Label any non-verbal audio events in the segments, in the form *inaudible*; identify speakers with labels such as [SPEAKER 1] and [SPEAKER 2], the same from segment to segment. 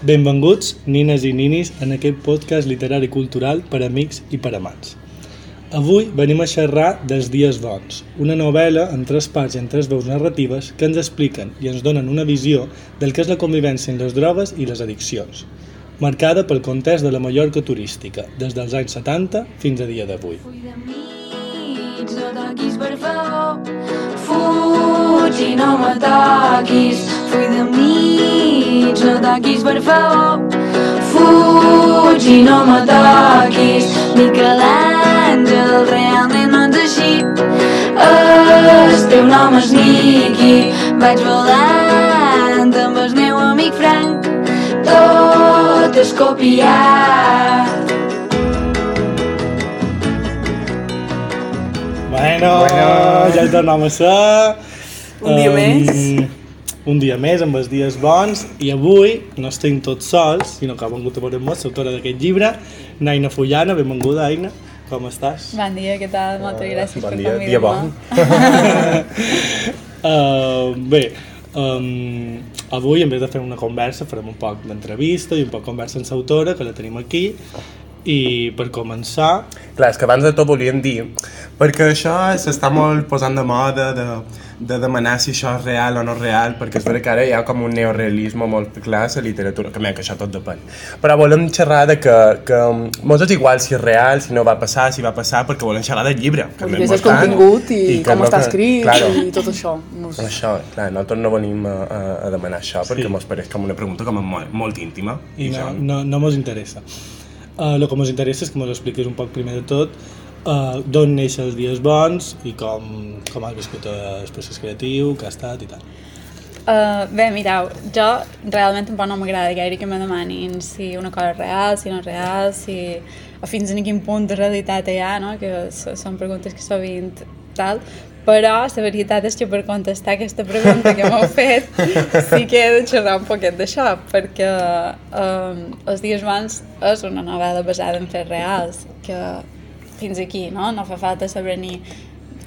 [SPEAKER 1] Benvinguts, nines i ninis, en aquest podcast literari i cultural per amics i per amants. Avui venim a xerrar dels Dies Bons, una novel·la en tres parts i en tres veus narratives que ens expliquen i ens donen una visió del que és la convivència amb les drogues i les addiccions, marcada pel context de la Mallorca turística, des dels anys 70 fins a dia d'avui.
[SPEAKER 2] Full de nits, no toquis per favor. Fuig i no me toquis de nits, no toquis per favor. Fuig i no me toquis Miquelàngel, realment no ets així. El teu nom és Niqui. Vaig volant amb el meu amic Frank. Tot és copiat
[SPEAKER 1] Bueno,
[SPEAKER 3] Bueno.
[SPEAKER 1] ja hi tornem a ser.
[SPEAKER 3] Un dia més.
[SPEAKER 1] Un dia més, amb els dies bons, i avui no estem tots sols, sinó que ha vengut a veure amb l'autora d'aquest llibre, Naina Fullana, benvinguda, Aina. Com estàs?
[SPEAKER 4] Bon dia, què tal? Moltes gràcies
[SPEAKER 3] bon
[SPEAKER 4] per
[SPEAKER 3] dia, dia bon.
[SPEAKER 1] Uh, *laughs* bé, um, avui en vez de fer una conversa farem un poc d'entrevista i un poc conversa amb l'autora, que la tenim aquí, i per començar,
[SPEAKER 3] Clar, és que abans de tot volíem dir, perquè això s'està molt posant de moda de, de demanar si això és real o no és real, perquè és veritat que ara hi ha com un neorealisme molt clar a la literatura, que, mira, que això tot depèn. Però volem xerrar de que, que mos és igual si és real, si no va passar, si va passar, perquè volem xerrar del llibre. Que és
[SPEAKER 5] el contingut i,
[SPEAKER 3] que
[SPEAKER 5] com
[SPEAKER 3] no
[SPEAKER 5] està
[SPEAKER 3] que-
[SPEAKER 5] escrit
[SPEAKER 3] Claro.
[SPEAKER 5] i tot això. No sé.
[SPEAKER 3] Això, clar, nosaltres no venim a, a, a demanar això perquè
[SPEAKER 1] Sí.
[SPEAKER 3] mos pareix com una pregunta com molt, molt íntima.
[SPEAKER 1] i no,
[SPEAKER 3] això-
[SPEAKER 1] no, no mos interessa. Uh, el que mos interessa és que mos expliquis un poc primer de tot uh, d'on neixen els dies bons i com, com has viscut el procés creatiu, que ha estat i tal.
[SPEAKER 4] Uh, bé, mireu, jo realment tampoc no m'agrada gaire que me demanin si una cosa és real, si no és real, si... o fins a quin punt de realitat hi ha, no? que són preguntes que sovint tal, però la veritat és que per contestar aquesta pregunta que m'heu fet sí que he de xerrar un poquet d'això, perquè um, Els dies bons és una novel·la basada en fets reals, que fins aquí, no? No fa falta saber ni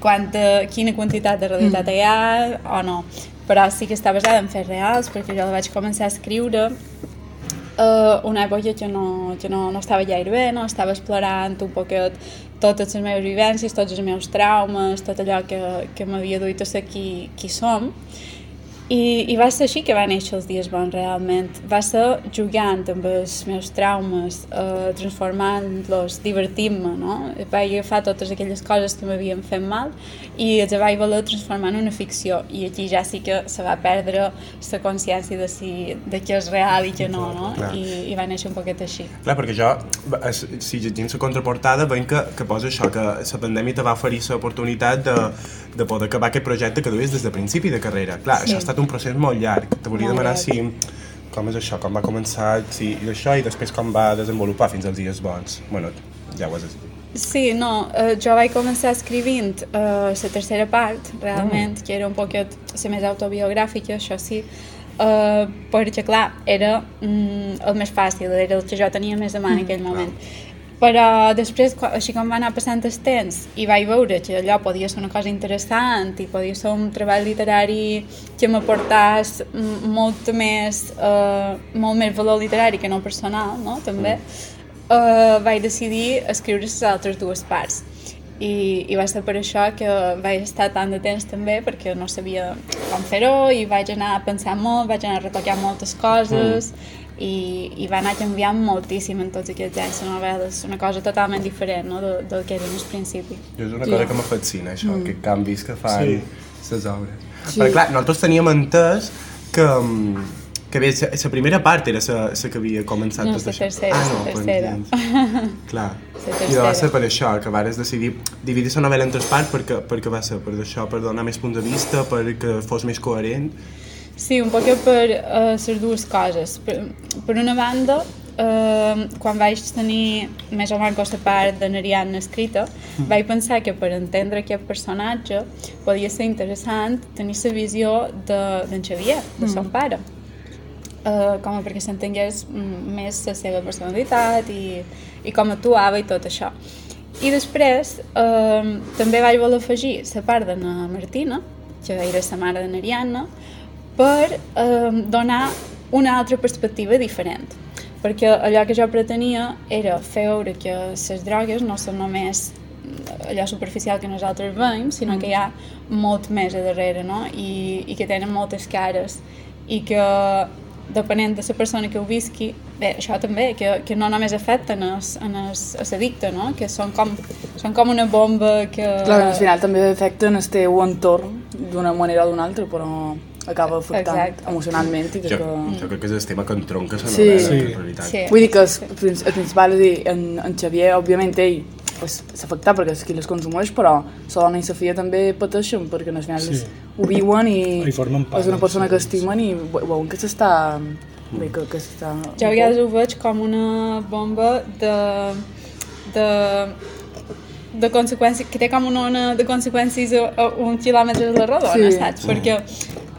[SPEAKER 4] quanta, quina quantitat de realitat mm. hi ha o no. Però sí que està basada en fets reals, perquè jo la vaig començar a escriure uh, una època que no, que no, no estava gaire bé, no? estava explorant un poquet totes les meves vivències, tots els meus traumes, tot allò que, que m'havia duit a ser qui, qui som. I, I va ser així que va néixer els dies bons, realment. Va ser jugant amb els meus traumes, eh, transformant-los, divertint-me, no? Vaig agafar totes aquelles coses que m'havien fet mal i els vaig voler transformar en una ficció. I aquí ja sí que se va perdre la consciència de, si, de què és real i què no, no?
[SPEAKER 3] Clar.
[SPEAKER 4] I, I va néixer un poquet així.
[SPEAKER 3] Clar, perquè jo, si llegim la contraportada, veiem que, que posa això, que la pandèmia te va oferir l'oportunitat de, de poder acabar aquest projecte que duies des de principi de carrera. Clar,
[SPEAKER 4] Sí.
[SPEAKER 3] això ha estat un procés molt llarg. Te volia
[SPEAKER 4] Molt
[SPEAKER 3] demanar
[SPEAKER 4] llarg.
[SPEAKER 3] si... Com és això, com va començar, si, i això, i després com va desenvolupar fins als dies bons. Bueno, ja ho has dit.
[SPEAKER 4] Sí, no, eh, jo vaig començar escrivint eh, la tercera part, realment, que era un poquet la més autobiogràfica, això sí, eh, perquè, clar, era mm, el més fàcil, era el que jo tenia més a mà en aquell moment. Però després, així com va anar passant el temps, i vaig veure que allò podia ser una cosa interessant i podia ser un treball literari que m'aportàs mm, molt més, eh, molt més valor literari que no personal, no?, també, uh, vaig decidir escriure les altres dues parts. I, I va ser per això que vaig estar tant de temps també, perquè no sabia com fer-ho i vaig anar pensant molt, vaig anar retocant moltes coses mm. I, i va anar canviant moltíssim en tots aquests anys la novel·la. És una cosa totalment diferent no, del, del que era al principi.
[SPEAKER 3] Jo és una cosa que m'ha fascina, això, mm. aquests canvis que fan
[SPEAKER 1] Sí.
[SPEAKER 3] les obres. Sí. Perquè, clar, nosaltres teníem entès que, mm, que bé, la primera part era la que havia començat
[SPEAKER 4] No,
[SPEAKER 3] des
[SPEAKER 4] la
[SPEAKER 3] d'això.
[SPEAKER 4] tercera,
[SPEAKER 3] ah,
[SPEAKER 4] la
[SPEAKER 3] no,
[SPEAKER 4] tercera.
[SPEAKER 3] Doncs, *laughs* clar.
[SPEAKER 4] La
[SPEAKER 3] I
[SPEAKER 4] tercera.
[SPEAKER 3] va ser per això, que vares decidir dividir la novel·la en tres parts perquè, perquè va ser per això, per donar més punts de vista, perquè fos més coherent.
[SPEAKER 4] Sí, un poc per uh, les dues coses. Per, per una banda, uh, quan vaig tenir més o menys la part de Nariadna escrita, vaig pensar que per entendre aquest personatge podia ser interessant tenir la visió d'en de, Xavier, de son pare. Uh, com perquè s'entengués mm, més la seva personalitat i, i com actuava i tot això. I després eh, també vaig voler afegir la part de na Martina, que era la mare de Nariana, per eh, donar una altra perspectiva diferent. Perquè allò que jo pretenia era fer veure que les drogues no són només allò superficial que nosaltres veiem, sinó que hi ha molt més a darrere, no? I, i que tenen moltes cares i que depenent de la persona que ho visqui, bé, això també, que, que no només afecten es, en es, a l'addicte, no? que són com, són com una bomba que...
[SPEAKER 5] Clar, al final també afecten el teu entorn d'una manera o d'una altra, però acaba afectant
[SPEAKER 4] Exacte.
[SPEAKER 5] emocionalment i.
[SPEAKER 3] Jo,
[SPEAKER 5] que...
[SPEAKER 3] jo crec que és el tema que entronca la
[SPEAKER 5] Sí.
[SPEAKER 3] novel·la,
[SPEAKER 5] Sí.
[SPEAKER 3] en realitat.
[SPEAKER 4] Sí.
[SPEAKER 5] Vull dir que el, el principal, és dir, en, en Xavier, òbviament, ell pues, s'ha afectat perquè és qui les consumeix, però la dona i la filla també pateixen perquè al final
[SPEAKER 1] Sí.
[SPEAKER 5] sí. ho viuen i
[SPEAKER 1] I formen part
[SPEAKER 5] és una persona que
[SPEAKER 1] les-
[SPEAKER 5] estimen i ve- veuen que s'està... Bé, que, que s'està...
[SPEAKER 4] Jo a vegades ho veig com una bomba de, de, de conseqüències, que té com una ona de conseqüències a, a un quilòmetre de la rodona,
[SPEAKER 5] Sí.
[SPEAKER 4] saps? Perquè,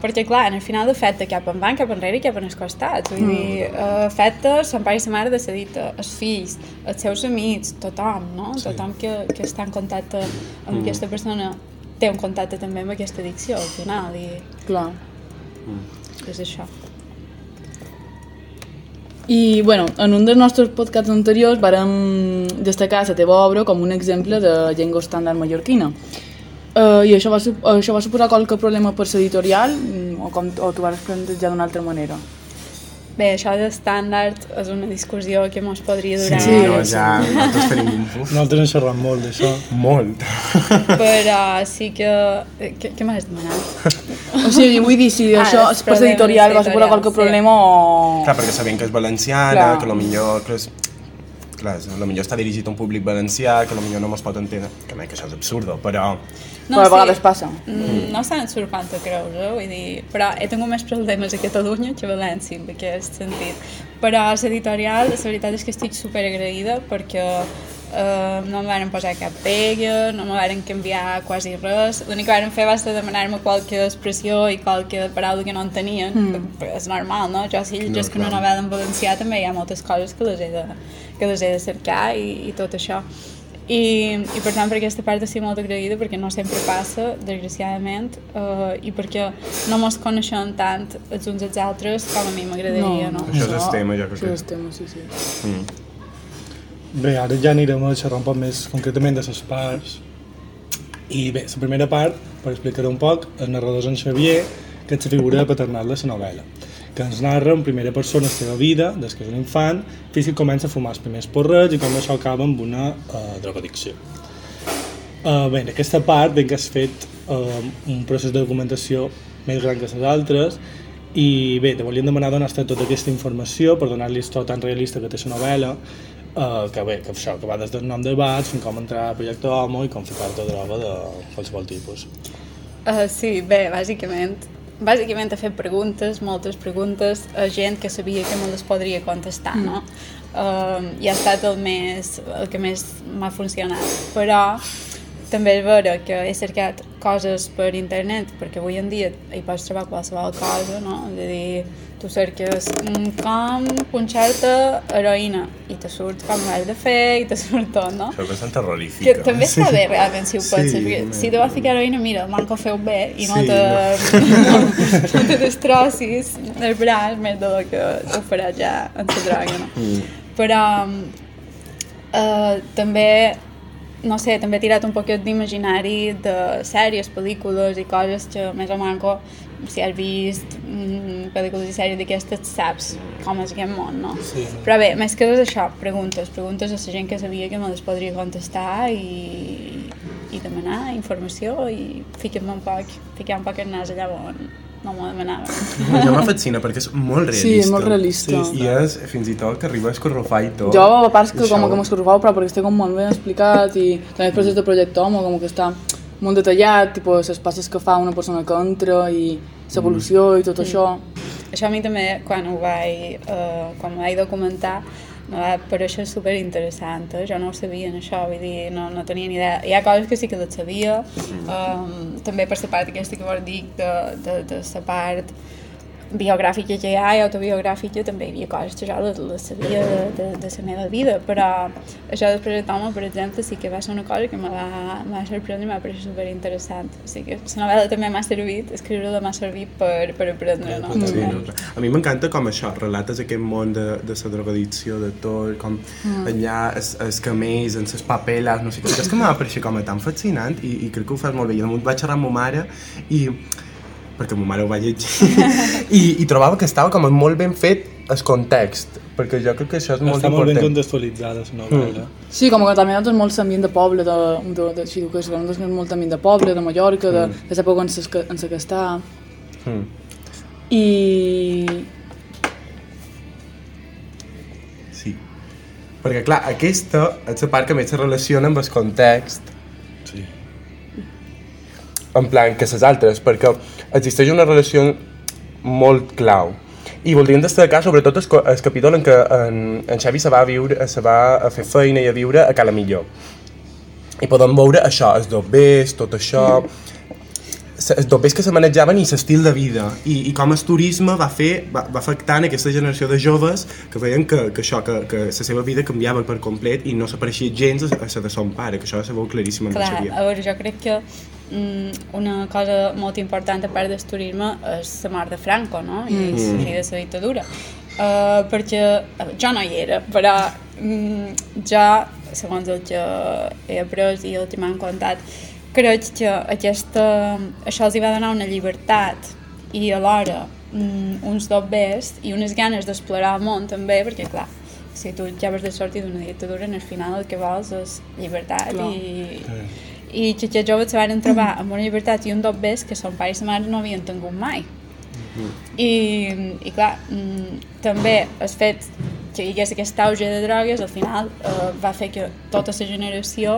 [SPEAKER 4] perquè, clar, al final afecta cap endavant, cap enrere i cap en els costats. Vull dir, eh, afecta son pare i sa mare de la dita, els fills, els seus amics, tothom, no?
[SPEAKER 1] Sí.
[SPEAKER 4] Tothom que, que està en contacte amb aquesta persona té un contacte també amb aquesta addicció, al final, i
[SPEAKER 5] Clar.
[SPEAKER 4] és això.
[SPEAKER 5] I, bueno, en un dels nostres podcasts anteriors vàrem destacar la teva obra com un exemple de llengua estàndard mallorquina. Uh, I això va, sup- això va suposar qualque problema per l'editorial mm, o, com, o t'ho vas plantejar d'una altra manera?
[SPEAKER 4] Bé, això d'estàndard és una discussió que mos podria durar
[SPEAKER 5] Sí,
[SPEAKER 3] no, ja, nosaltres tenim un *laughs* uf,
[SPEAKER 1] Nosaltres hem xerrat molt d'això.
[SPEAKER 3] molt. *laughs*
[SPEAKER 4] però *laughs* sí que... eh, Què, què m'has demanat?
[SPEAKER 5] O sigui, vull dir, si
[SPEAKER 4] Ah,
[SPEAKER 5] això
[SPEAKER 4] els
[SPEAKER 5] per l'editorial va suposar qualque
[SPEAKER 4] sí.
[SPEAKER 5] problema o...
[SPEAKER 3] Clar, perquè sabem que és valenciana,
[SPEAKER 5] Clar.
[SPEAKER 3] que lo millor... Que és, clar, a lo millor està dirigit a un públic valencià, que a lo millor no mos pot entendre. Que, que això és absurdo, però...
[SPEAKER 5] Però a vegades passa.
[SPEAKER 4] Mm, no se'n surt quant te creus, eh? Vull dir, però he tingut més problemes a Catalunya que a València, en aquest sentit. Però a l'editorial, la veritat és que estic super agraïda perquè eh, no em van posar cap pega, no me van canviar quasi res. L'únic que van fer va ser demanar-me qualque expressió i qualque paraula que no en tenien. Mm. És normal, no? Jo si llegesc
[SPEAKER 3] No,
[SPEAKER 4] una
[SPEAKER 3] clar.
[SPEAKER 4] novel·la en valencià també hi ha moltes coses que les he de, que les he de cercar i, i tot això. I, i per tant per aquesta part estic molt agraïda perquè no sempre passa, desgraciadament uh, i perquè no mos coneixem tant els uns als altres com a mi m'agradaria, no?
[SPEAKER 3] Això és el tema, jo crec
[SPEAKER 5] Això
[SPEAKER 3] que-
[SPEAKER 5] és el tema, sí, sí.
[SPEAKER 3] Mm.
[SPEAKER 1] Bé, ara ja anirem a xerrar un poc més concretament de les parts. I bé, la primera part, per explicar un poc, el narrador és en Xavier, que és la figura paternal de la novel·la, que ens narra en primera persona la seva vida, des que és un infant, fins que comença a fumar els primers porrets i com això acaba amb una uh, drogadicció. Uh, bé, en aquesta part ben que has fet uh, un procés de documentació més gran que les altres i bé, te volíem demanar donar-te tota aquesta informació per donar-li el to tan realista que té la novel·la uh, que bé, que això, que va des del nom de bats fins com entrar al projecte Homo i com ficar-te droga de qualsevol tipus.
[SPEAKER 4] Uh, sí, bé, bàsicament bàsicament he fet preguntes, moltes preguntes a gent que sabia que me les podria contestar, no? Uh, I ha estat el, més, el que més m'ha funcionat. Però també és vera que he cercat coses per internet, perquè avui en dia hi pots trobar qualsevol cosa, no? És a dir, tu cerques com punxar-te heroïna i te surt com ho has de fer i te *laughs* surt tot, no?
[SPEAKER 3] Això és bastant terrorífica.
[SPEAKER 4] Que també està bé realment si ho
[SPEAKER 3] Sí,
[SPEAKER 4] penses, perquè si te vas ficar heroïna, mira, el manco feu bé i no
[SPEAKER 3] Sí,
[SPEAKER 4] te, no, *laughs* no te destrossis el braç més de lo que ho faràs ja en la droga, no?
[SPEAKER 3] Mm.
[SPEAKER 4] Però eh, també, no sé, també he tirat un poquet d'imaginari de sèries, pel·lícules i coses que més o manco si has vist mm, pel·lícules i sèries d'aquestes saps com és aquest món, no?
[SPEAKER 1] Sí.
[SPEAKER 4] Però bé, més que res això, preguntes, preguntes a la gent que sabia que me les podria contestar i, i demanar informació i ficar-me un poc, ficar un poc el nas allà on no m'ho demanava.
[SPEAKER 3] Ja m'ha fascina perquè és molt realista.
[SPEAKER 5] Sí, és molt realista.
[SPEAKER 1] Sí,
[SPEAKER 3] I és, fins i tot, que arriba a escorrofar i tot.
[SPEAKER 5] Jo, a part que com que m'escorrofava, però perquè està com molt ben explicat i també el procés de projecte Homo, com que està molt detallat, tipus, les passes que fa una persona que entra i l'evolució i tot això.
[SPEAKER 4] Això a mi també, quan ho vaig, eh, quan ho vaig documentar, me va pareixer super interessant, eh? jo no ho sabia en això, vull dir, no, no tenia ni idea. Hi ha coses que sí que les sabia, um, també per la part aquesta que vos dic, de, de, de la part biogràfica que hi ha i autobiogràfica també hi havia coses que jo les, les sabia de, de, de la meva vida, però això després de Toma, per exemple, sí que va ser una cosa que me va, sorprendre i m'ha paregut superinteressant. O sigui que la novel·la també m'ha servit, escriure-la m'ha servit per, per aprendre, no?
[SPEAKER 3] Sí,
[SPEAKER 4] També.
[SPEAKER 3] no, clar. a mi m'encanta com això, relates aquest món de, de la drogadicció, de tot, com mm. allà els, els camells, amb les papeles, no sé què, és que m'ha pareixer com a tan fascinant i, i crec que ho fas molt bé. I damunt vaig xerrar amb ma mare i perquè ma mare ho va llegir, i, i trobava que estava com molt ben fet el context, perquè jo crec que això és molt
[SPEAKER 1] Està molt ben
[SPEAKER 3] important.
[SPEAKER 1] contextualitzada la novel·la.
[SPEAKER 5] Sí, com que també nosaltres molt l'ambient de poble, de, de, de, sí, que és, nosaltres molt ambient de poble, de Mallorca, de,
[SPEAKER 3] Mm.
[SPEAKER 5] de l'època en sa que està.
[SPEAKER 3] Mm.
[SPEAKER 5] I...
[SPEAKER 3] Sí. Perquè, clar, aquesta és la part que més se relaciona amb el context,
[SPEAKER 1] Sí.
[SPEAKER 3] en plan que les altres, perquè existeix una relació molt clau. I voldríem destacar sobretot el, el capítol en què en, en Xavi se va, a viure, se va a fer feina i a viure a Cala Millor. I podem veure això, els dobbers, tot això, els dobbers que se manejaven i l'estil de vida i, i com el turisme va fer va, va afectar en aquesta generació de joves que veien que, que això, que, que la seva vida canviava per complet i no s'apareixia gens a, la de son pare, que això se veu claríssim en
[SPEAKER 4] Clar, a veure, jo crec que una cosa molt important a part del turisme és la mort de Franco, no? I la fi de la dictadura. Uh, perquè veure, jo no hi era, però mm, jo, segons el que he après i el que m'han contat, crec que aquesta, això els hi va donar una llibertat i alhora mm, uns dobbers i unes ganes d'explorar el món també, perquè clar, si tu ja vas de sortir d'una dictadura, en el final el que vols és llibertat
[SPEAKER 5] Clar.
[SPEAKER 4] i, i que aquests joves se van trobar amb una llibertat i un dobbers que son pare i sa mare no havien tingut mai. I, i clar, mm, també el fet que hi hagués aquest auge de drogues al final eh, va fer que tota la generació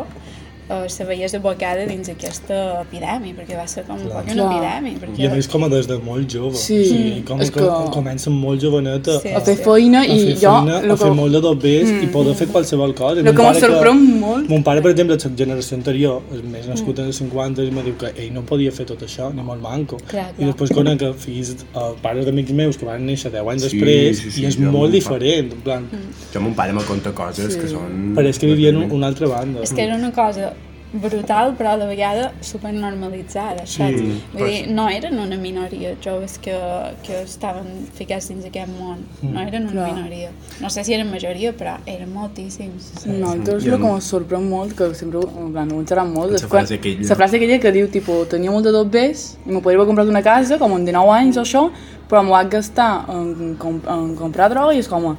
[SPEAKER 4] eh, se veiés abocada dins aquesta epidèmia, perquè va ser com un
[SPEAKER 1] Clar.
[SPEAKER 4] poc una epidèmia. Perquè...
[SPEAKER 1] I a més com a des de molt jove.
[SPEAKER 5] Sí,
[SPEAKER 1] o sigui, com que,
[SPEAKER 5] que-
[SPEAKER 1] comencen molt jovenet a,
[SPEAKER 4] Sí.
[SPEAKER 5] A fer feina
[SPEAKER 1] a
[SPEAKER 5] i
[SPEAKER 1] fer
[SPEAKER 5] jo...
[SPEAKER 1] feina,
[SPEAKER 5] lo
[SPEAKER 1] a fer
[SPEAKER 5] que-
[SPEAKER 1] molt de dobbers i poder fer qualsevol cosa.
[SPEAKER 5] Lo
[SPEAKER 1] Mon
[SPEAKER 5] que em sorprèn molt-
[SPEAKER 1] Mon pare, per exemple, de la generació anterior, és més nascut en els 50, i me diu que ell no podia fer tot això, ni molt manco.
[SPEAKER 4] Clar,
[SPEAKER 1] I
[SPEAKER 4] clar.
[SPEAKER 1] després conec que fills, eh, pares d'amics meus que van néixer 10 anys
[SPEAKER 3] Sí,
[SPEAKER 1] després
[SPEAKER 3] sí, sí,
[SPEAKER 1] i és
[SPEAKER 3] jo
[SPEAKER 1] molt diferent, en plan,
[SPEAKER 3] Jo mon pare me conta coses que són...
[SPEAKER 1] però és que vivien en una altra banda.
[SPEAKER 4] És que era una cosa brutal, però a la vegada supernormalitzada, saps? Vull
[SPEAKER 3] pues-
[SPEAKER 4] dir, no eren una minoria joves que, que estaven ficats dins aquest món, no eren una
[SPEAKER 5] Clar.
[SPEAKER 4] minoria. No sé si eren majoria, però eren moltíssims.
[SPEAKER 5] Nosaltres
[SPEAKER 3] I
[SPEAKER 5] el
[SPEAKER 3] en-
[SPEAKER 5] que ens sorprèn molt, que sempre en plan, ho xerram molt,
[SPEAKER 3] La
[SPEAKER 5] és quan-
[SPEAKER 3] frase aquella.
[SPEAKER 5] la frase aquella que diu, tipo, tenia molt de dobbers i me podria haver comprat una casa, com en 19 anys o això, però m'ho vaig gastar en, com, en comprar droga i és com,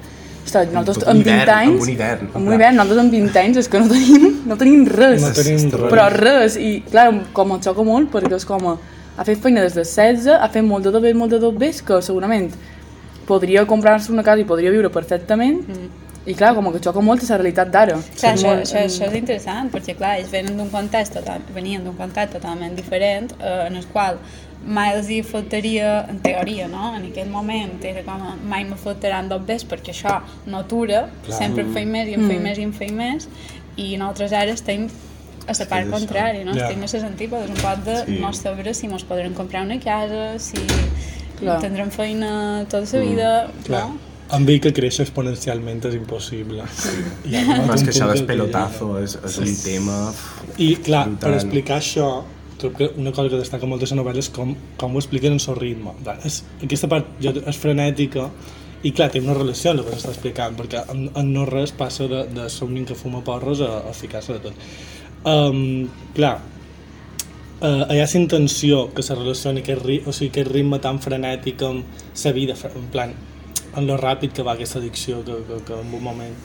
[SPEAKER 5] ostres, nosaltres amb
[SPEAKER 3] un
[SPEAKER 5] 20
[SPEAKER 3] hivern,
[SPEAKER 5] anys,
[SPEAKER 3] amb un hivern, en
[SPEAKER 5] amb un hivern, nosaltres amb 20 anys és que no tenim, no tenim res.
[SPEAKER 1] No tenim res.
[SPEAKER 5] Però res, i clar, com em xoca molt perquè és com, ha fet feina des de 16, ha fet molt de dobbers, molt de dobbers, que segurament podria comprar-se una casa i podria viure perfectament, i clar, com que xoca molt és la realitat d'ara.
[SPEAKER 4] Clar,
[SPEAKER 5] És
[SPEAKER 4] això,
[SPEAKER 5] molt-
[SPEAKER 4] això, això és interessant, perquè clar, ells venen d'un context total, venien d'un context totalment diferent, eh, en el qual mai els hi faltaria, en teoria, no? En aquell moment era com, a, mai me faltaran dobbers perquè això no atura,
[SPEAKER 1] Clar.
[SPEAKER 4] sempre en feim més i en feim més i en feim més, i nosaltres ara estem a la part contrària, no?
[SPEAKER 1] Ja.
[SPEAKER 4] Estem a les antípodes, un poc de
[SPEAKER 3] Sí.
[SPEAKER 4] no saber si ens podrem comprar una casa, si
[SPEAKER 5] Clar.
[SPEAKER 4] tindrem feina tota la vida,
[SPEAKER 1] Clar.
[SPEAKER 4] no?
[SPEAKER 1] Amb ell que créixer exponencialment és impossible. I arribat
[SPEAKER 3] No, és que això del pelotazo és, és un tema...
[SPEAKER 1] I clar,
[SPEAKER 3] Brutal.
[SPEAKER 1] per explicar això, trobo que una cosa que destaca molt de la novel·la és com, com ho expliquen en el ritme. És, aquesta part ja és frenètica i clar, té una relació amb el que s'està explicant, perquè en, en no res passa de, de ser un que fuma porros a, a ficar-se de tot. Um, clar, uh, hi ha la intenció que se relacioni aquest, ri, o sigui, aquest ritme tan frenètic amb la vida, en plan, en lo ràpid que va aquesta addicció que, que, que en un moment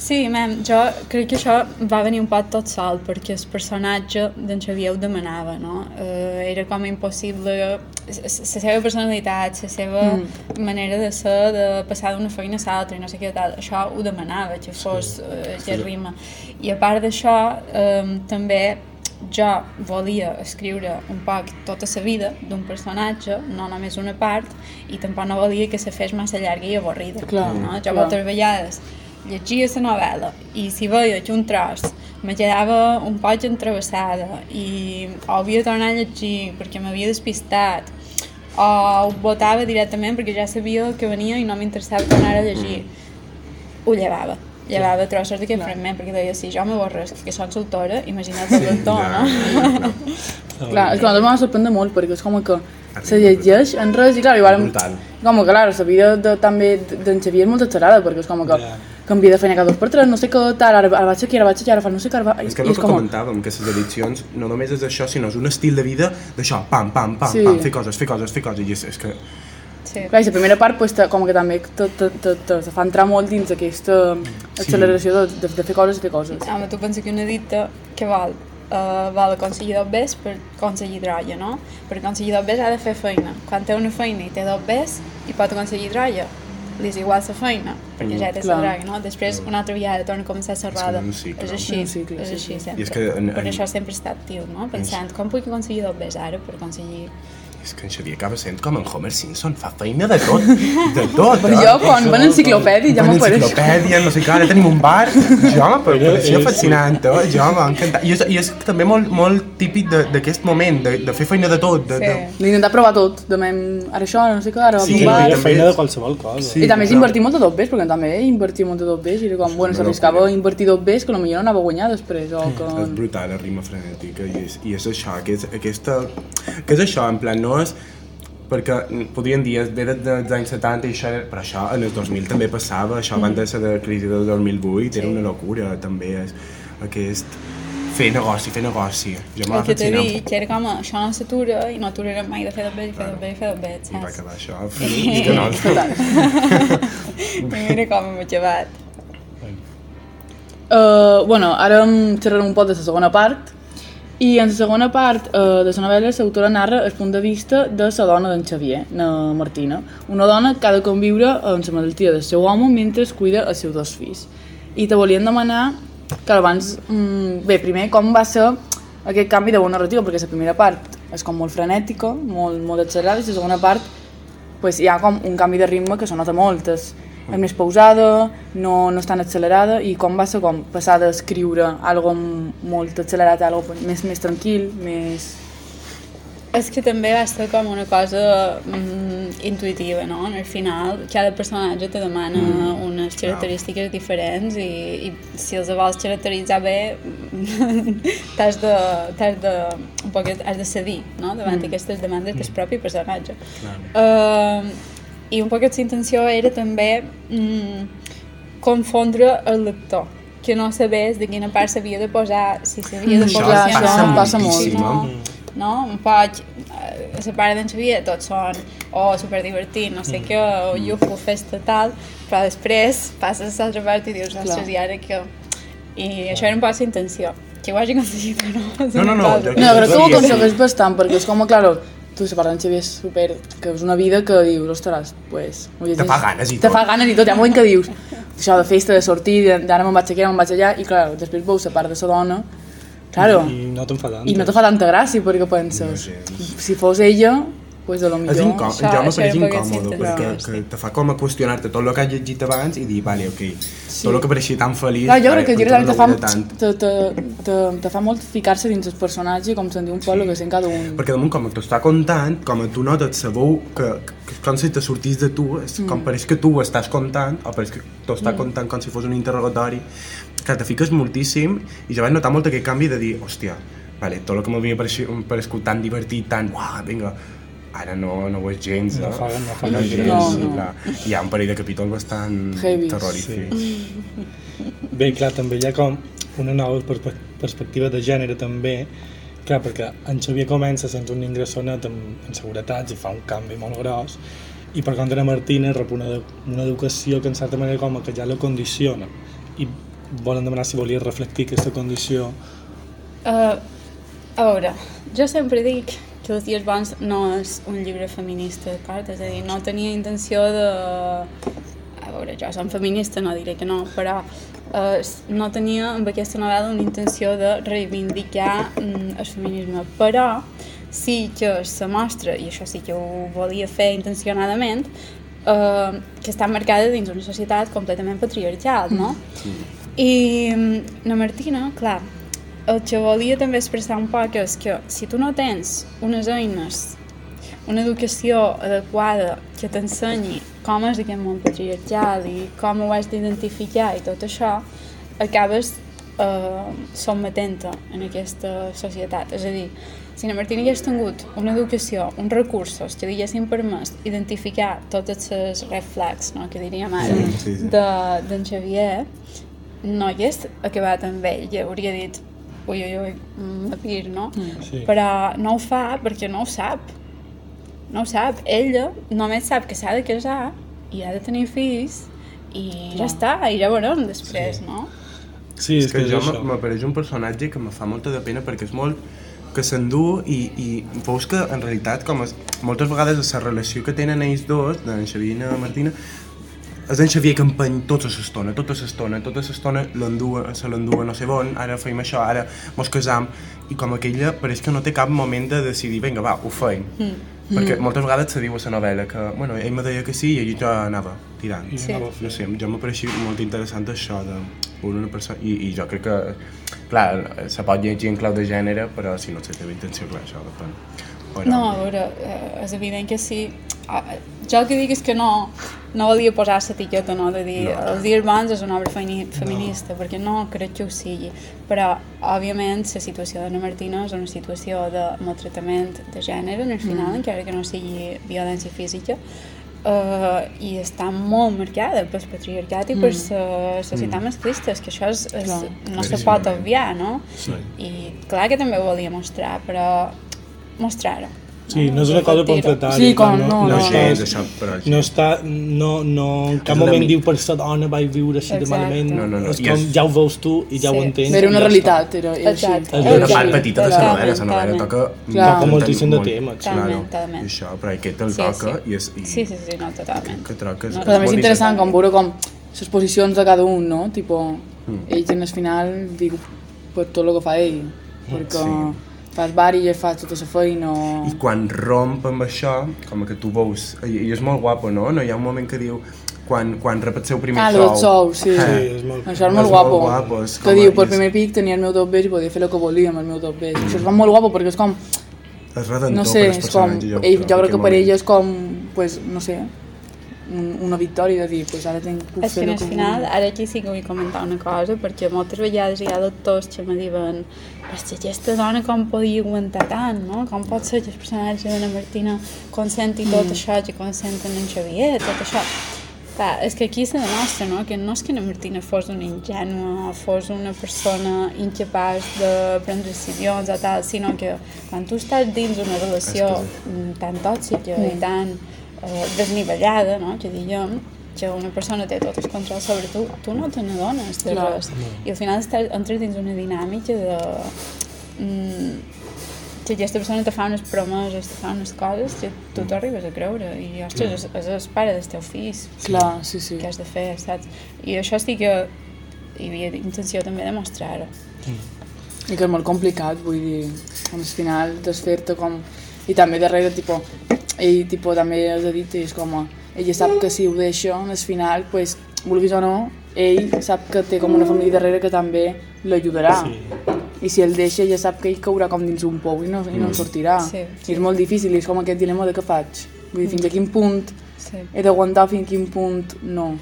[SPEAKER 4] Sí, mem, jo crec que això va venir un poc tot sol, perquè el personatge d'en Xavier ho demanava, no? Eh, era com impossible... La seva personalitat, la seva mm. manera de ser, de passar d'una feina a l'altra i no sé què tal, això ho demanava, que fos eh, aquest ritme. I a part d'això, eh, també jo volia escriure un poc tota la vida d'un personatge, no només una part, i tampoc no volia que se fes massa llarga i avorrida.
[SPEAKER 5] Clar,
[SPEAKER 4] no? Jo
[SPEAKER 5] clar.
[SPEAKER 4] moltes vegades llegia la novel·la i si veia que un tros me quedava un poc entrevessada i o havia de tornar a llegir perquè m'havia despistat o ho votava directament perquè ja sabia que venia i no m'interessava tornar a llegir ho llevava llevava trossos d'aquest fragment, perquè deia, si jo m'avorresc que soc soltora, imagina't el lector,
[SPEAKER 3] Ja,
[SPEAKER 4] no?
[SPEAKER 5] Clar, és que a nosaltres m'ha sorprendre molt perquè és com que se llegeix en res i clar, i vàrem,
[SPEAKER 3] Brutal.
[SPEAKER 5] com que clar, la vida de, també d'en Xavier és molt exagerada perquè és com que
[SPEAKER 1] Ja.
[SPEAKER 5] Canvia de feina cada dos per tres, no sé què tal, ara, ara vaig aquí, ara vaig aquí, ara fa no sé què, ara va...
[SPEAKER 3] És que
[SPEAKER 5] i
[SPEAKER 3] el que
[SPEAKER 5] com,
[SPEAKER 3] comentàvem, que les edicions no només és això, sinó és un estil de vida d'això, pam, pam, pam,
[SPEAKER 5] Sí.
[SPEAKER 3] pam, fer coses, fer coses, fer coses, i és, és que...
[SPEAKER 4] Sí.
[SPEAKER 5] Clar, i la primera part pues, com que també te, te, te, te, te fa entrar molt dins aquesta acceleració de, de, de fer coses i fer coses.
[SPEAKER 4] Home, tu pensa que una dita que vol, uh, vol aconseguir dos bes per aconseguir drolla, no? Per aconseguir dos bes ha de fer feina. Quan té una feina i té dos bes i pot aconseguir drolla, li és igual la feina, perquè ja té la droga, no? Després una altra vegada torna a començar a serrada.
[SPEAKER 3] un cicle.
[SPEAKER 4] És així,
[SPEAKER 5] Un cicle,
[SPEAKER 4] és així
[SPEAKER 5] sí.
[SPEAKER 4] sempre.
[SPEAKER 3] I és que en-
[SPEAKER 4] per
[SPEAKER 3] en-
[SPEAKER 4] això sempre he estat tio, no? Pensant, com puc aconseguir dos bes ara per aconseguir...
[SPEAKER 3] És que en Xavier acaba sent com en Homer Simpson, fa feina de tot, de *laughs* tot.
[SPEAKER 5] Però jo, quan van enciclopèdia, ja
[SPEAKER 3] Van
[SPEAKER 5] m'apareix.
[SPEAKER 3] enciclopèdia, no sé què, ara tenim un bar, *laughs* jo, per,
[SPEAKER 1] Però
[SPEAKER 3] per això
[SPEAKER 1] és-
[SPEAKER 3] fascinant, eh? jo m'ha encantat. I és, i és també molt, molt típic de- d'aquest moment, de, de fer feina de tot, de, de,
[SPEAKER 4] Sí.
[SPEAKER 5] D'intentar provar tot, de mem, ara això, ara no sé què, ara
[SPEAKER 3] Sí,
[SPEAKER 5] sí,
[SPEAKER 1] Sí,
[SPEAKER 5] un bar...
[SPEAKER 3] també
[SPEAKER 1] feina
[SPEAKER 3] és-
[SPEAKER 1] de qualsevol cosa.
[SPEAKER 3] Sí.
[SPEAKER 5] I també és invertir molt de dos bes, perquè també invertir molt de dos bes i era com, bueno, s'arriscava a invertir dos bes que potser no anava a guanyar després, o
[SPEAKER 3] És
[SPEAKER 5] que...
[SPEAKER 3] brutal, la rima frenètica, i és, i és això, que és, aquesta, que és això, en plan, no és perquè podríem dir, ve de- dels anys 70 i això, però això en el 2000 també passava, això abans de de la crisi del 2008 era una locura, també és aquest fer negoci, fer negoci. Jo
[SPEAKER 4] El que t'he dit, que era com, això no s'atura i no aturarem mai de fer dos bes i fer dos bes i fer dos bes,
[SPEAKER 3] I va
[SPEAKER 4] saps?
[SPEAKER 3] acabar això, és que no,
[SPEAKER 4] I mira com hem acabat.
[SPEAKER 5] Uh, bueno, ara em xerrarem un poc de la segona part, i en la segona part uh, de la novel·la l'autora narra el punt de vista de la dona d'en Xavier, na Martina, una dona que ha de conviure amb la malaltia del seu home mentre es cuida els seus dos fills. I te volien demanar que abans, mm, bé, primer, com va ser aquest canvi de bona narrativa, perquè la primera part és com molt frenètica, molt, molt accelerada, i la segona part pues, hi ha com un canvi de ritme que se nota molt, és, és més pausada, no, no és tan accelerada, i com va ser com passar d'escriure algo molt accelerat a algo més, més tranquil, més...
[SPEAKER 4] És que també va ser com una cosa mm, intuïtiva, no? Al final, cada personatge te demana mm. unes característiques diferents i, i si els vols caracteritzar bé, *laughs* t'has de, de, un poc, has de cedir, no? Davant mm. aquestes demandes del propi personatge. Uh, I un poc la intenció era també mm, confondre el lector que no sabés de quina part s'havia de posar, si s'havia de
[SPEAKER 5] Això
[SPEAKER 4] posar... si
[SPEAKER 5] passa
[SPEAKER 4] no,
[SPEAKER 5] passa molt.
[SPEAKER 4] si no,
[SPEAKER 3] moltíssim,
[SPEAKER 4] no? Un poc, eh, la pare d'en Xavier tots són o oh, superdivertit, no sé què, o iufu, festa tal, però després passes a l'altra part i dius, ostres, i ara què? I això era un poc la intenció. Que ho hagi aconseguit no,
[SPEAKER 3] No, no, no,
[SPEAKER 5] No, que ho
[SPEAKER 3] Sí,
[SPEAKER 5] aconsegueix bastant, perquè és com, claro, tu se parla en Xavier és super, que és una vida que dius, ostres, pues...
[SPEAKER 3] Te fa ganes i
[SPEAKER 5] Te
[SPEAKER 3] tot.
[SPEAKER 5] fa ganes i tot, hi ha un moment que dius, això de festa, de sortir, de- d'ara me'n vaig aquí, ara me'n vaig allà, i clar, després veus la part de la dona, claro,
[SPEAKER 1] I no te'n fa tant.
[SPEAKER 5] i no te fa tanta gràcia, perquè penses,
[SPEAKER 3] gens.
[SPEAKER 5] si fos ella, pues de lo
[SPEAKER 3] És
[SPEAKER 5] millor...
[SPEAKER 3] incòmode,
[SPEAKER 4] Això-
[SPEAKER 3] jo
[SPEAKER 4] això perquè
[SPEAKER 3] incòmode,
[SPEAKER 4] sí,
[SPEAKER 3] perquè
[SPEAKER 4] sí.
[SPEAKER 3] que te fa com a qüestionar-te tot el que has llegit abans i dir, vale, ok, tot el que pareixia tan feliç...
[SPEAKER 5] Clar, jo crec que el
[SPEAKER 3] però
[SPEAKER 5] llibre
[SPEAKER 3] tot
[SPEAKER 5] te fa, te, te, te, te fa molt ficar-se dins el personatge, com se'n diu un poc el que sent cada un.
[SPEAKER 3] Perquè damunt, com t'ho està contant, com tu notes la veu que, que com si te sortís de tu, és
[SPEAKER 5] Mm.
[SPEAKER 3] com pareix que tu ho estàs contant, o pareix que t'ho està contant com si fos un interrogatori, que te fiques moltíssim, i jo vaig notar molt aquest canvi de dir, hòstia, vale, tot el que m'havia pareixut, parescut tan divertit, tan, uah, vinga, ara no, no ho és gens,
[SPEAKER 1] No
[SPEAKER 3] eh?
[SPEAKER 1] fa- no fa
[SPEAKER 3] no és
[SPEAKER 1] gens.
[SPEAKER 3] gens,
[SPEAKER 5] No, no.
[SPEAKER 3] clar. Hi ha un parell de capítols bastant
[SPEAKER 5] Heavy.
[SPEAKER 3] terrorífics.
[SPEAKER 1] Bé, clar, també hi ha com una nova perspe perspectiva de gènere també, clar, perquè en Xavier comença sense un ingressonet amb inseguretats i fa un canvi molt gros, i per contra Martina rep una, una educació que en certa manera com que ja la condiciona i volen demanar si volia reflectir aquesta condició
[SPEAKER 4] Uh, a veure, jo sempre dic que Els dies bons no és un llibre feminista, d'acord? És a dir, no tenia intenció de... A veure, jo som feminista, no diré que no, però uh, no tenia amb aquesta novel·la una intenció de reivindicar mm, el feminisme, però sí que se mostra, i això sí que ho volia fer intencionadament, uh, que està marcada dins una societat completament patriarcal, no? I mm, la Martina, clar, el que volia també expressar un poc és que si tu no tens unes eines, una educació adequada que t'ensenyi com és aquest món patriarcal i com ho has d'identificar i tot això, acabes eh, sotmetent-te en aquesta societat. És a dir, si na Martina hagués tingut una educació, uns recursos que li haguessin permès identificar totes les red flags, no, que diríem ara,
[SPEAKER 3] Sí, sí, sí.
[SPEAKER 4] de- d'en Xavier, no hagués acabat amb ell, ja hauria dit ui, ui, ui, mm, pir, no?
[SPEAKER 1] Sí.
[SPEAKER 4] Però no ho fa perquè no ho sap. No ho sap. Ella només sap que s'ha de casar i ha de tenir fills i ja està, i ja veurem després,
[SPEAKER 1] Sí.
[SPEAKER 4] no?
[SPEAKER 1] Sí, és,
[SPEAKER 3] És que
[SPEAKER 1] és
[SPEAKER 3] jo m'apareix un personatge que me fa molta de pena perquè és molt que s'endú i, i veus que en realitat com es, moltes vegades la relació que tenen ells dos, d'en Xavier i Martina, és en Xavier empeny tota l'estona, tota l'estona, tota l'estona l'endua, se l'endua no sé on, ara feim això, ara mos casam, i com aquella pareix que no té cap moment de decidir, vinga, va, ho feim. Mm. Perquè moltes vegades se diu a la novel·la que, bueno, ell me deia que sí i jo anava tirant.
[SPEAKER 1] I
[SPEAKER 4] Sí.
[SPEAKER 1] anava
[SPEAKER 3] No sé, jo m'ha pareixit molt interessant això de una persona... I, I jo crec que, clar, se pot llegir en clau de gènere, però si no la teva intenció, clar, això depèn. Però,
[SPEAKER 4] No, a veure, és evident que sí. Ah, Jo el que dic és que no, no volia posar l'etiqueta, no, de dir
[SPEAKER 3] No.
[SPEAKER 4] Els dies bons és una obra femi- feminista, perquè no crec que ho sigui. Però, òbviament, la situació d'Anna Martina és una situació de maltractament de gènere, en el final, encara que no sigui violència física, uh, i està molt marcada pel patriarcat i per la societat masclista, és que això és, és,
[SPEAKER 5] Clar.
[SPEAKER 4] no se pot obviar, no?
[SPEAKER 1] Sí.
[SPEAKER 4] I clar que també ho volia mostrar, però mostrar-ho.
[SPEAKER 1] Sí, no és una cosa pamfletària.
[SPEAKER 5] Sí, com no,
[SPEAKER 3] no,
[SPEAKER 5] no.
[SPEAKER 3] sí,
[SPEAKER 1] està-
[SPEAKER 3] és això, però...
[SPEAKER 1] no està, no, no, en cap moment
[SPEAKER 3] mi-
[SPEAKER 1] diu per sa dona vaig viure així de
[SPEAKER 4] Exacte.
[SPEAKER 1] malament,
[SPEAKER 3] No, no, no,
[SPEAKER 1] és com
[SPEAKER 3] és-
[SPEAKER 1] ja ho veus tu i ja
[SPEAKER 4] Sí.
[SPEAKER 1] ho entens.
[SPEAKER 5] Era una
[SPEAKER 1] ja
[SPEAKER 5] realitat, era, era així.
[SPEAKER 4] Exacte.
[SPEAKER 3] Ha una part petita de la novel·la, la novel·la toca...
[SPEAKER 5] Clar.
[SPEAKER 1] Toca moltíssim de
[SPEAKER 3] molt-
[SPEAKER 1] temes.
[SPEAKER 3] Claro. I això, però aquest el
[SPEAKER 4] Sí,
[SPEAKER 3] toca
[SPEAKER 4] sí.
[SPEAKER 3] i és... I,
[SPEAKER 4] Sí, sí, sí, no, totalment.
[SPEAKER 3] Que troc que és,
[SPEAKER 4] No,
[SPEAKER 5] Però també és interessant com veure com les posicions de cada un, no? Tipo,
[SPEAKER 3] Mm.
[SPEAKER 5] ells en el final diu per tot el que fa ell, perquè
[SPEAKER 3] Sí.
[SPEAKER 5] Fas bar i ja fas tota la feina o...
[SPEAKER 3] I quan romp amb això, com que tu veus... I, i és molt guapo, no? No hi ha un moment que diu quan, quan rep el seu primer
[SPEAKER 5] Ah,
[SPEAKER 3] sou.
[SPEAKER 5] del sou, sí.
[SPEAKER 1] Sí, és molt...
[SPEAKER 5] Això és
[SPEAKER 3] És
[SPEAKER 5] molt
[SPEAKER 3] molt
[SPEAKER 5] guapo.
[SPEAKER 3] guapo, és
[SPEAKER 5] que diu, per
[SPEAKER 3] és-
[SPEAKER 5] primer pic tenia el meu dos bes i podia fer el que volia amb el meu dos bes. Això es fa molt guapo perquè és com,
[SPEAKER 3] És redentor
[SPEAKER 5] no sé,
[SPEAKER 3] per
[SPEAKER 5] és com,
[SPEAKER 3] personatges,
[SPEAKER 5] ell, jo crec que per ell és com, pues, no sé, un, una victòria de dir, pues ara tinc, puc
[SPEAKER 4] És que
[SPEAKER 5] fer que
[SPEAKER 4] final,
[SPEAKER 5] vull.
[SPEAKER 4] ara aquí sí que vull comentar una cosa, perquè moltes vegades hi ha doctors que me diuen és que aquesta dona com podia aguantar tant, no? Com pot ser que el personatge d'Anna Martina consenti tot
[SPEAKER 5] Mm.
[SPEAKER 4] això que consenten en Xavier, tot això. Clar, és que aquí se demostra, no?, que no és que Anna Martina fos una ingènua, fos una persona incapaç de prendre decisions o tal, sinó que quan tu estàs dins una relació mm, tan tòxica i tan eh, desnivellada, no?, que diguem, que una persona té tot el control sobre tu, tu no te n'adones de
[SPEAKER 5] Clar.
[SPEAKER 4] res. I al final estàs, entres dins una dinàmica de... Mm, que aquesta persona te fa unes promeses, te fa unes coses que tu t'arribes a creure i, ostres, és, és el pare del teu fill
[SPEAKER 5] Clar, sí, sí.
[SPEAKER 4] que has de fer, saps? I això sí que hi havia intenció també de mostrar-ho.
[SPEAKER 5] I que és molt complicat, vull dir, al final desfer-te com... I també darrere, tipo, ell tipo, també has dit, és com, ella sap que si ho deixa, al final, pues, vulguis o no, ell sap que té com una família darrere que també l'ajudarà.
[SPEAKER 1] Sí.
[SPEAKER 5] I si el deixa, ja sap que ell caurà com dins un pou i no, i no en sortirà.
[SPEAKER 4] Sí,
[SPEAKER 5] I és molt difícil, és com aquest dilema de què faig. Vull dir, fins a quin punt
[SPEAKER 4] Sí.
[SPEAKER 5] he d'aguantar, fins a quin punt no.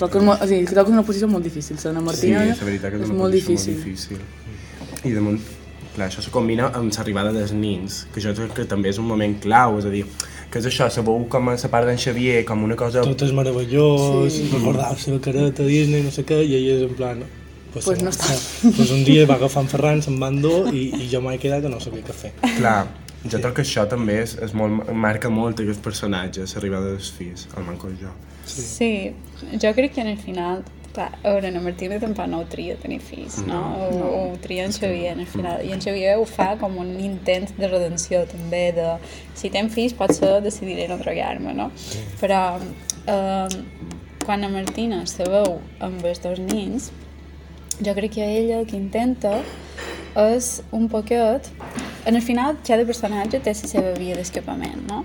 [SPEAKER 5] Molt, o sigui, és una posició molt difícil, ser
[SPEAKER 3] Sí,
[SPEAKER 5] Martina
[SPEAKER 3] és veritat que és,
[SPEAKER 5] és
[SPEAKER 3] una
[SPEAKER 5] molt difícil.
[SPEAKER 3] molt difícil. I damunt, clar, això se combina amb l'arribada dels nins, que jo crec que també és un moment clau, és a dir, que és això, sabeu com a la part d'en Xavier, com una cosa...
[SPEAKER 1] Tot és meravellós,
[SPEAKER 5] Sí.
[SPEAKER 1] sí. recordar la seva careta Disney, no sé què, i ell és en plan... Pues,
[SPEAKER 5] Pues
[SPEAKER 1] se
[SPEAKER 5] no
[SPEAKER 1] va-
[SPEAKER 5] està.
[SPEAKER 1] se- Pues un dia va agafar en Ferran, se'n van dur i, i jo m'he quedat que no sabia què fer.
[SPEAKER 3] Clar, jo crec que això també és, és molt, marca molt aquests personatges, l'arribada dels fills, el manco jo.
[SPEAKER 1] Sí.
[SPEAKER 4] Sí, jo crec que en el final, clar, a veure, en Martina tampoc no ho tria tenir fills, no? O, o ho tria en Xavier, el final. I en Xavier ho fa com un intent de redenció, també, de si tenc fills potser decidiré no drogar-me, no? Però eh, quan a Martina se veu amb els dos nins, jo crec que ella el que intenta és un poquet... En el final, cada personatge té la seva via d'escapament, no?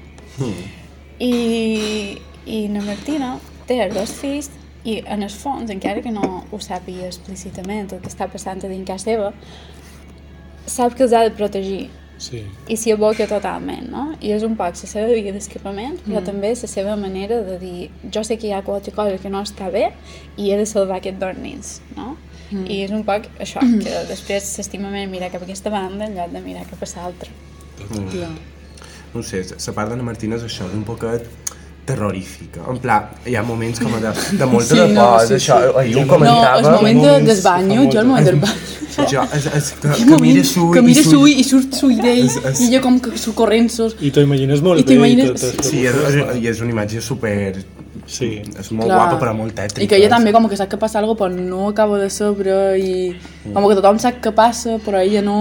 [SPEAKER 4] I, i na Martina té els dos fills i en el fons, encara que no ho sàpiga explícitament el que està passant a dins casa seva, sap que els ha de protegir
[SPEAKER 1] Sí.
[SPEAKER 4] i s'hi aboca totalment, no? I és un poc la seva via d'escapament, però també la seva manera de dir jo sé que hi ha qualque cosa que no està bé i he de salvar aquests dos nens, no? I és un poc això, *clears throat* que després s'estima més mirar cap a aquesta banda en lloc de mirar cap a l'altra.
[SPEAKER 5] Clar.
[SPEAKER 3] no sé, la part d'Anna Martina és això, d'un poquet terrorífica. En pla, hi ha moments com de, de molta
[SPEAKER 5] Sí,
[SPEAKER 3] de
[SPEAKER 5] no,
[SPEAKER 3] por,
[SPEAKER 5] sí,
[SPEAKER 3] això,
[SPEAKER 5] sí.
[SPEAKER 3] ahir ho
[SPEAKER 5] No,
[SPEAKER 3] comentava.
[SPEAKER 5] el moment de,
[SPEAKER 1] moments
[SPEAKER 5] del banyo, jo el moment del banyo.
[SPEAKER 3] Jo, és, és, que, que
[SPEAKER 5] moment
[SPEAKER 3] mira su
[SPEAKER 5] que mira
[SPEAKER 3] su-
[SPEAKER 5] su i surt su d'ell i ella com que su corrents-sos.
[SPEAKER 1] I t'ho imagines molt
[SPEAKER 5] I
[SPEAKER 1] bé. tot,
[SPEAKER 3] Sí, és, és, i és una imatge super...
[SPEAKER 1] Sí.
[SPEAKER 3] És molt guapa, però molt tètrica.
[SPEAKER 5] I que ella també com que sap que passa alguna cosa, però no acaba de saber i com que tothom sap que passa, però ella no...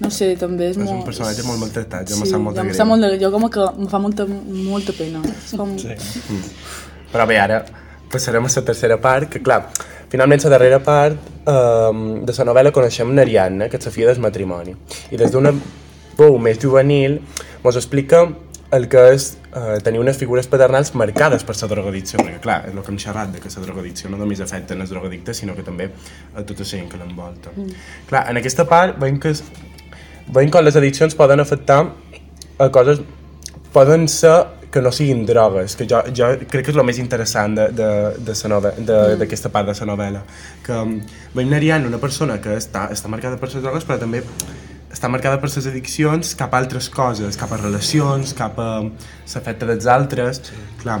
[SPEAKER 5] No sé, també és,
[SPEAKER 3] És
[SPEAKER 5] molt...
[SPEAKER 3] un personatge molt maltractat, jo
[SPEAKER 5] sí,
[SPEAKER 3] me sap molt de greu.
[SPEAKER 5] molt de, jo com que em fa molta, molta pena. És com...
[SPEAKER 1] Sí.
[SPEAKER 3] Però bé, ara passarem a la tercera part, que clar, finalment la darrera part um, de la novel·la coneixem l'Ariadna, que és la filla del matrimoni. I des d'una veu més juvenil ens explica el que és eh, tenir unes figures paternals marcades per la drogadicció, perquè clar, és el que hem xerrat, de que la drogadicció no només afecta els drogadictes, sinó que també a tota la gent que l'envolta. Mm. Clar, en aquesta part veiem que, veiem com les addiccions poden afectar a coses poden ser que no siguin drogues, que jo, jo crec que és el més interessant d'aquesta de, d'aquesta part de la novel·la. Que um, veiem Narian una persona que està, està marcada per les drogues, però també està marcada per les addiccions cap a altres coses, cap a relacions, cap a l'efecte dels altres. Sí. Clar,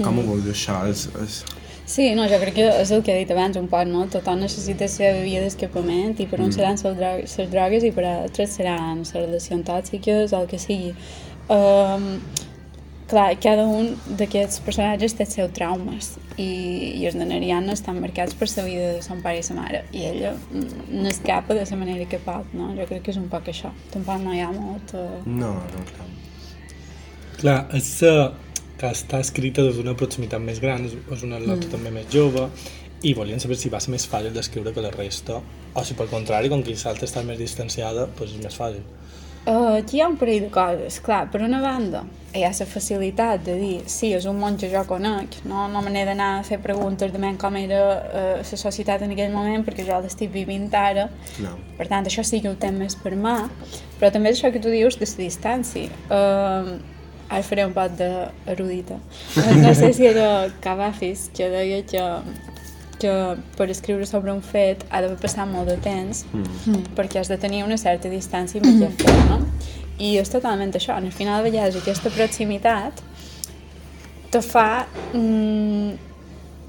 [SPEAKER 3] com ho veus això? És, és...
[SPEAKER 4] Sí, no, jo crec que és el que he dit abans un poc, no? Tothom necessita la seva via d'escapament i per uns seran les drogues, les drogues i per altres seran les relacions tòxiques o el que sigui. Um, clar, cada un d'aquests personatges té els seus traumes i, i els de Nariana estan marcats per la vida de son pare i sa mare i ella mm, n'escapa de la manera que pot, no? Jo crec que és un poc això. Tampoc no hi ha molt... Uh...
[SPEAKER 3] No, no, clar.
[SPEAKER 1] Clar, és uh, que està escrita des d'una proximitat més gran, és, una nota mm. també més jove, i volien saber si va ser més fàcil d'escriure que la resta, o si per contrari, com que l'altra està més distanciada, doncs és més fàcil.
[SPEAKER 4] Uh, aquí hi ha un parell de coses. Clar, per una banda, hi ha la facilitat de dir sí, és un món que jo conec, no, no me n'he d'anar a fer preguntes de com era uh, la societat en aquell moment perquè jo l'estic vivint ara.
[SPEAKER 3] No.
[SPEAKER 4] Per tant, això sí que ho té més per mà, però també és això que tu dius de la distància. Uh, ara faré un pot d'erudita. No sé si era Cavafis que deia que que per escriure sobre un fet ha d'haver passat molt de temps mm. perquè has de tenir una certa distància amb aquest fet, no? I és totalment això, al final de vegades aquesta proximitat te fa mm,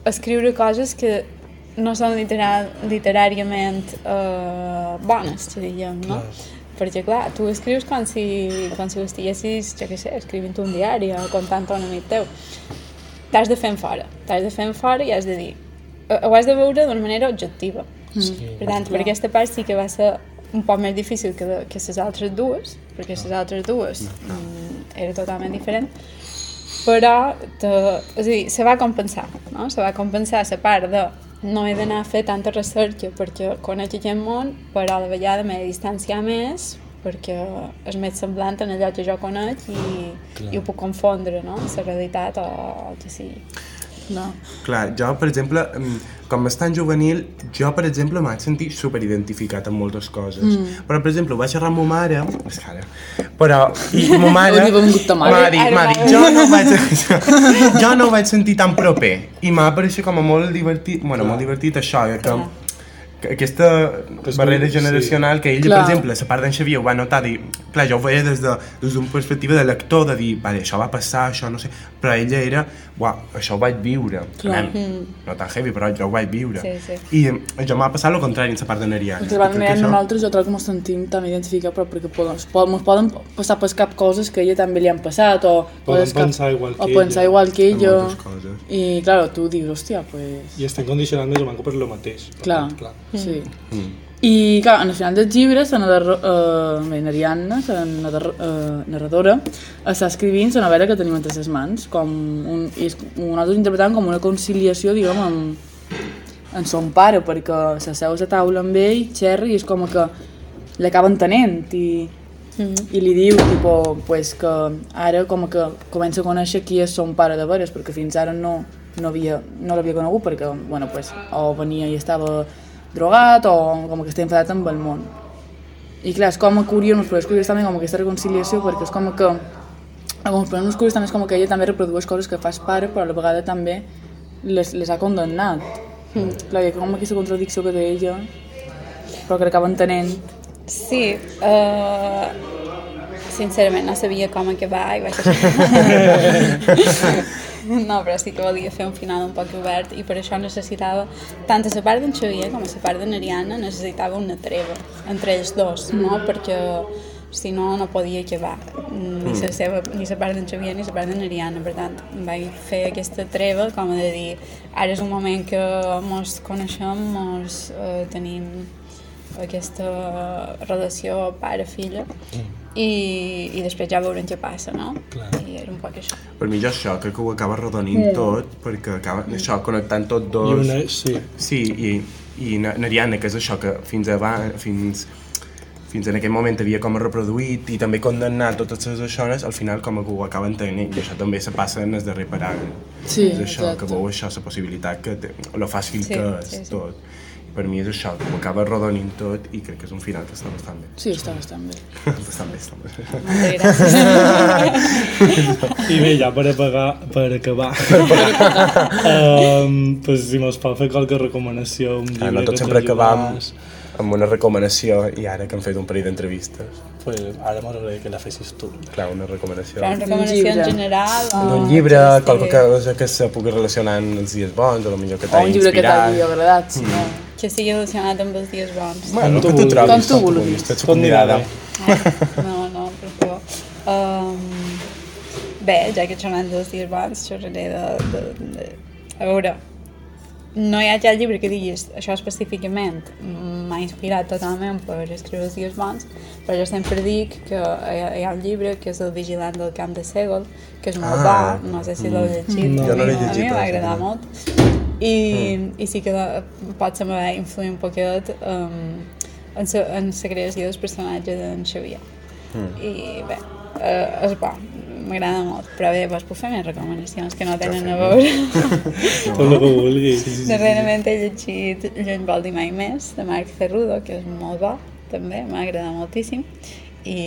[SPEAKER 4] escriure coses que no són literar, literàriament eh, bones, diríem, no? Perquè, clar, tu escrius com si, com si ho estiguessis, jo què sé, escrivint un diari o contant a un amic teu. T'has de fer fora, t'has de fer fora i has de dir, ho has de veure d'una manera objectiva.
[SPEAKER 1] Sí.
[SPEAKER 4] Per tant, per aquesta part sí que va ser un poc més difícil que, de, que les altres dues, perquè les altres dues mm, era totalment diferent, però te, és a dir, se va compensar, no? Se va compensar la part de no he d'anar a fer tanta recerca perquè conec aquest món, però a la vegada m'he de distanciar més perquè és més semblant en allò que jo conec i, i ho puc confondre, no? La realitat o el que sigui.
[SPEAKER 5] No.
[SPEAKER 3] Clar, jo, per exemple, com és tan juvenil, jo, per exemple, m'haig sentit superidentificat amb moltes coses. Mm. Però, per exemple, ho vaig xerrar amb ma mare, és ara, però, i, ma mare
[SPEAKER 5] de mare.
[SPEAKER 3] m'ha dit, m'ha dit, jo no, vaig, *laughs* jo no ho vaig sentir tan proper. I m'ha pareixit com a molt divertit, bueno, molt divertit això, que, que aquesta
[SPEAKER 1] Que és
[SPEAKER 3] barrera
[SPEAKER 1] molt- sí.
[SPEAKER 3] generacional que ell,
[SPEAKER 5] Clar.
[SPEAKER 3] per exemple, la part d'en Xavier ho va notar, dir, clar, jo ho veia des de- des d'una perspectiva de lector, de dir, vale, això va passar, això no sé, però ella era, uau, això ho vaig viure.
[SPEAKER 5] Clar.
[SPEAKER 3] Anem, no tan heavy, però jo ho vaig viure.
[SPEAKER 4] Sí, sí.
[SPEAKER 3] I eh, jo m'ha passat el contrari en la part de Neriana.
[SPEAKER 5] Perquè van mirant nosaltres, jo trobo que ens sentim tan identificats, però perquè poden, poden, ens poden passar per cap coses que a ella també li han passat, o
[SPEAKER 1] Poden pensar igual que
[SPEAKER 5] o pensar
[SPEAKER 1] ella.
[SPEAKER 5] igual que ella. I, claro, tu dius, hòstia, pues...
[SPEAKER 1] I estem condicionats més o menys per lo mateix. per
[SPEAKER 5] Clar,
[SPEAKER 1] tant, clar.
[SPEAKER 5] Sí.
[SPEAKER 3] Mm.
[SPEAKER 5] I, clar, en el final del llibre, la eh, bé, Ariadna, la eh, narradora, està escrivint la novel·la que tenim entre les mans, com un, i és, nosaltres interpretant com una conciliació, diguem, amb, amb son pare, perquè s'asseu a la taula amb ell, xerra, i és com que l'acaba entenent, i, i li diu tipo, pues, que ara com que comença a conèixer qui és son pare de veres, perquè fins ara no, no havia- no l'havia conegut, perquè bueno, pues, o venia i estava drogat o com que està enfadat amb el món. I clar, és com a curiós, els problemes curiós també com aquesta reconciliació, perquè és com que amb els problemes curiós també és com que ella també reprodueix coses que fa el pare, però a la vegada també les, les ha condemnat. Mm. Clar, hi ha com aquesta contradicció que té ella, però que acaba entenent.
[SPEAKER 4] Sí, uh, sincerament no sabia com acabar i vaig *laughs* deixar. *laughs* no, però sí que volia fer un final un poc obert i per això necessitava, tant a la part d'en Xavier com a la part d'en Ariana, necessitava una treva entre ells dos, no? Perquè si no, no podia acabar ni la seva, ni la part d'en Xavier ni la part d'en Ariana, per tant, vaig fer aquesta treva com de dir, ara és un moment que mos coneixem, mos eh, tenim aquesta relació pare-filla i, i després ja veurem què passa, no?
[SPEAKER 1] Clar.
[SPEAKER 4] I era un poc això.
[SPEAKER 3] Per mi jo això, crec que ho acaba arrodonint tot, perquè acaba això, connectant tot
[SPEAKER 1] I
[SPEAKER 3] dos...
[SPEAKER 1] una, sí,
[SPEAKER 3] Sí, i, i Na- Nariana, que és això que fins abans, fins, fins en aquell moment havia com reproduït i també condemnat totes les zones, al final com que ho acaba entenent i això també se passa en el darrer paràgraf.
[SPEAKER 5] Sí,
[SPEAKER 3] és això,
[SPEAKER 5] exacte.
[SPEAKER 3] que veu això, la possibilitat que té, lo fàcil
[SPEAKER 4] Sí,
[SPEAKER 3] que és
[SPEAKER 4] sí, sí.
[SPEAKER 3] tot. Per mi és això, que ho acaba arrodonint tot i crec que és un final que està bastant bé.
[SPEAKER 5] Sí, està bastant bé. *laughs*
[SPEAKER 3] bastant bé, està bé.
[SPEAKER 4] Gràcies. *laughs*
[SPEAKER 1] I bé, ja per, apagar, per acabar, um, pues, si mos pot fer qualque recomanació, un llibre
[SPEAKER 3] Ah, no tot
[SPEAKER 1] que
[SPEAKER 3] sempre acabam amb una recomanació i ara que hem fet un parell d'entrevistes,
[SPEAKER 1] pues, ara m'agradaria que la fessis tu.
[SPEAKER 3] clar, una recomanació.
[SPEAKER 4] Però una recomanació en general o...
[SPEAKER 3] un llibre,
[SPEAKER 4] que
[SPEAKER 3] qualque cosa que se pugui relacionar amb els dies bons, o millor que
[SPEAKER 5] O
[SPEAKER 3] t'hagi
[SPEAKER 5] un llibre que t'hagi
[SPEAKER 3] inspirat.
[SPEAKER 5] agradat, si no...
[SPEAKER 4] Que estigui relacionat amb els dies bons.
[SPEAKER 3] Bueno,
[SPEAKER 1] Com tu
[SPEAKER 3] que tu trobis,
[SPEAKER 5] Com tu vulguis.
[SPEAKER 1] Pot mirar
[SPEAKER 3] convidada.
[SPEAKER 1] bé.
[SPEAKER 4] No, no, per favor. Um, bé, ja que xerrem dels dies bons, xerraré de, de, de... A veure, no hi ha cap llibre que diguis això específicament m'ha inspirat totalment per escriure els dies bons, però jo sempre dic que hi ha, hi ha un llibre que és El vigilant del camp de Segol, que és molt
[SPEAKER 3] Ah.
[SPEAKER 4] bo, no sé si l'heu llegit,
[SPEAKER 1] No.
[SPEAKER 3] Jo no l'he
[SPEAKER 4] a mi-
[SPEAKER 3] llegit,
[SPEAKER 4] A mi m'ha agradat molt. I, i sí que de, pot ser va influir un poquet um, en, sa, en la creació del personatge d'en Xavier. I bé, eh, és bo, m'agrada molt, però bé, vos puc fer més recomanacions que no tenen a veure. *laughs*
[SPEAKER 1] Tot el que vulguis.
[SPEAKER 4] Darrerament he llegit Lluny vol dir mai més, de Marc Cerrudo, que és molt bo, també, m'ha agradat moltíssim. I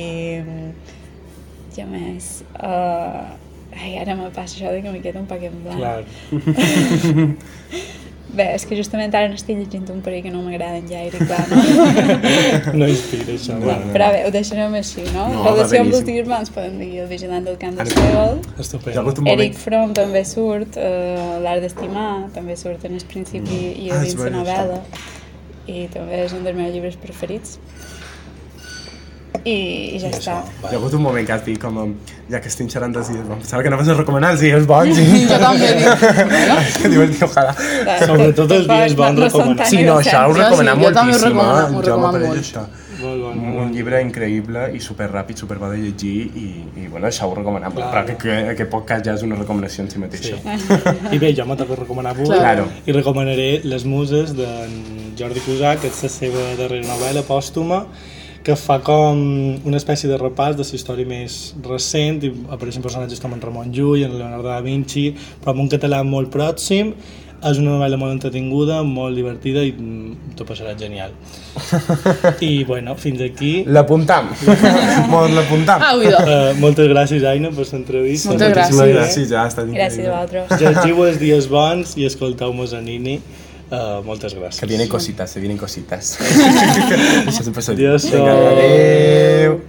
[SPEAKER 4] què més? Uh, ai, ara me passa això de que me queda un en blanc.
[SPEAKER 1] Clar. *laughs*
[SPEAKER 4] Bé, és que justament ara n'estic llegint un parell que no m'agraden gaire, clar, no? *laughs*
[SPEAKER 1] No inspira això.
[SPEAKER 4] no,
[SPEAKER 1] Bueno,
[SPEAKER 4] però bé, ho deixarem així, no?
[SPEAKER 3] No,
[SPEAKER 4] Relació amb els
[SPEAKER 3] beníssim.
[SPEAKER 4] dies podem dir El vigilant del camp de
[SPEAKER 1] estupendo.
[SPEAKER 4] Eric. Fromm també surt, uh, L'art d'estimar, també surt en el principi i
[SPEAKER 3] Ah,
[SPEAKER 4] a
[SPEAKER 3] és
[SPEAKER 4] dins la novel·la. I també és un dels meus llibres preferits. I, i ja està.
[SPEAKER 3] Hi ha hagut un moment que has dit com, um, ja que estic xerrant dels dies pensava que anaves a recomanar els dies bons *laughs* i...
[SPEAKER 5] Jo també dic, *laughs*
[SPEAKER 3] que diu el tio Ojalà.
[SPEAKER 1] Sobretot els dies bons
[SPEAKER 4] no, no tan
[SPEAKER 3] Sí, no, això ho recomanem
[SPEAKER 5] ho
[SPEAKER 3] moltíssim,
[SPEAKER 5] recomano,
[SPEAKER 3] eh?
[SPEAKER 5] ho
[SPEAKER 3] Jo
[SPEAKER 5] recomano
[SPEAKER 3] m'apareix
[SPEAKER 5] molt.
[SPEAKER 3] això. Un, llibre increïble i superràpid, superbo de llegir i, i bueno, això ho recomanem,
[SPEAKER 1] Clar.
[SPEAKER 3] però que, que aquest podcast ja és una recomanació en si mateixa.
[SPEAKER 1] Sí. I bé, jo m'ho toca recomanar avui
[SPEAKER 3] Claro.
[SPEAKER 1] i recomanaré Les muses d'en Jordi Cusack, que és la seva darrera novel·la pòstuma, que fa com una espècie de repàs de la història més recent i apareixen personatges com en Ramon Llull, en Leonardo da Vinci, però amb un català molt pròxim. És una novel·la molt entretinguda, molt divertida i mm, t'ho passarà genial. *laughs* I bueno, fins aquí.
[SPEAKER 3] L'apuntam. *laughs* Molt l'apuntam.
[SPEAKER 5] Ah.
[SPEAKER 1] Uh, moltes gràcies, Aina, per l'entrevista.
[SPEAKER 5] Moltes gràcies.
[SPEAKER 3] gràcies, ja ha estat
[SPEAKER 4] Gràcies a
[SPEAKER 3] increïble.
[SPEAKER 4] vosaltres.
[SPEAKER 1] Llegiu els dies bons i escolteu-nos a Nini. Uh, moltes gràcies.
[SPEAKER 3] Que vienen cositas, se vienen cositas. Això sempre s'ha dit.
[SPEAKER 1] Adiós.
[SPEAKER 3] Vinga, adéu.